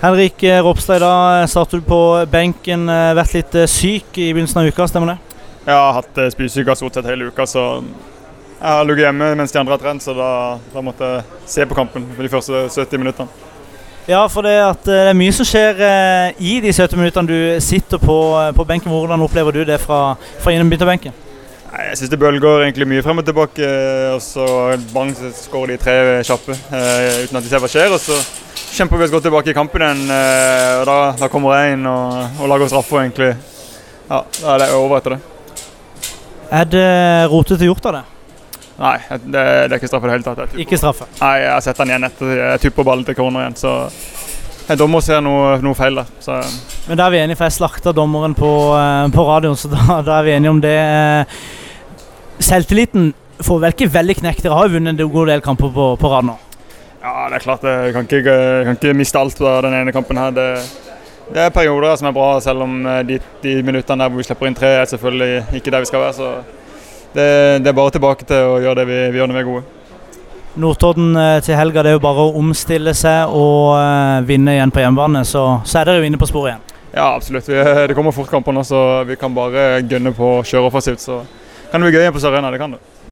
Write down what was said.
Henrik Ropstad, i dag satt du på benken. Vært litt syk i begynnelsen av uka, stemmer det? Jeg har hatt spysyke stort sett hele uka, så jeg har ligget hjemme mens de andre har trent. Så da, da måtte jeg se på kampen for de første 70 minuttene. Ja, for det, det er mye som skjer i de 70 minuttene du sitter på, på benken. Hvordan opplever du det fra, fra benken? Jeg syns det bølger egentlig mye frem og tilbake. og Så bang, så skårer de tre kjappe uten at de ser hva skjer. og Så kjemper vi oss godt tilbake i kampen igjen. Uh, og da, da, kommer jeg inn og, og lager straffe. egentlig. Ja, Da er det over etter det. Er det rotete gjort av det? Nei, det, det, er ikke straffe i det hele tatt. Ikke straffe? Nei, jeg setter den igjen etter jeg tupper ballen til corner igjen. så en dommer ser noe, noe feil der. Så. Men da er vi enige, for jeg slakta dommeren på, uh, på radioen, så da, da, er vi enige om det. Selvtilliten får vel ikke veldig knekt. Dere har jo vunnet en god del kamper på, på rad nå. Det er klart. Jeg kan ikke, jeg kan ikke miste alt på den ene kampen her. Det, det er perioder som er bra, selv om eh, de, de minuttene der hvor vi slipper inn tre, er selvfølgelig ikke der vi skal være. Så det, det er bare tilbake til å gjøre det vi, vi gjør når vi er gode. Notodden eh, til helga, det er jo bare å omstille seg og vinne igjen på hjemmebane. Så, så, er dere jo inne på sporet igjen. Ja, absolutt. Vi, det kommer fort kamper nå, så vi kan bare gønne på å kjøre offensivt. Så kan det bli gøy igjen på Sør Arena. Det kan det.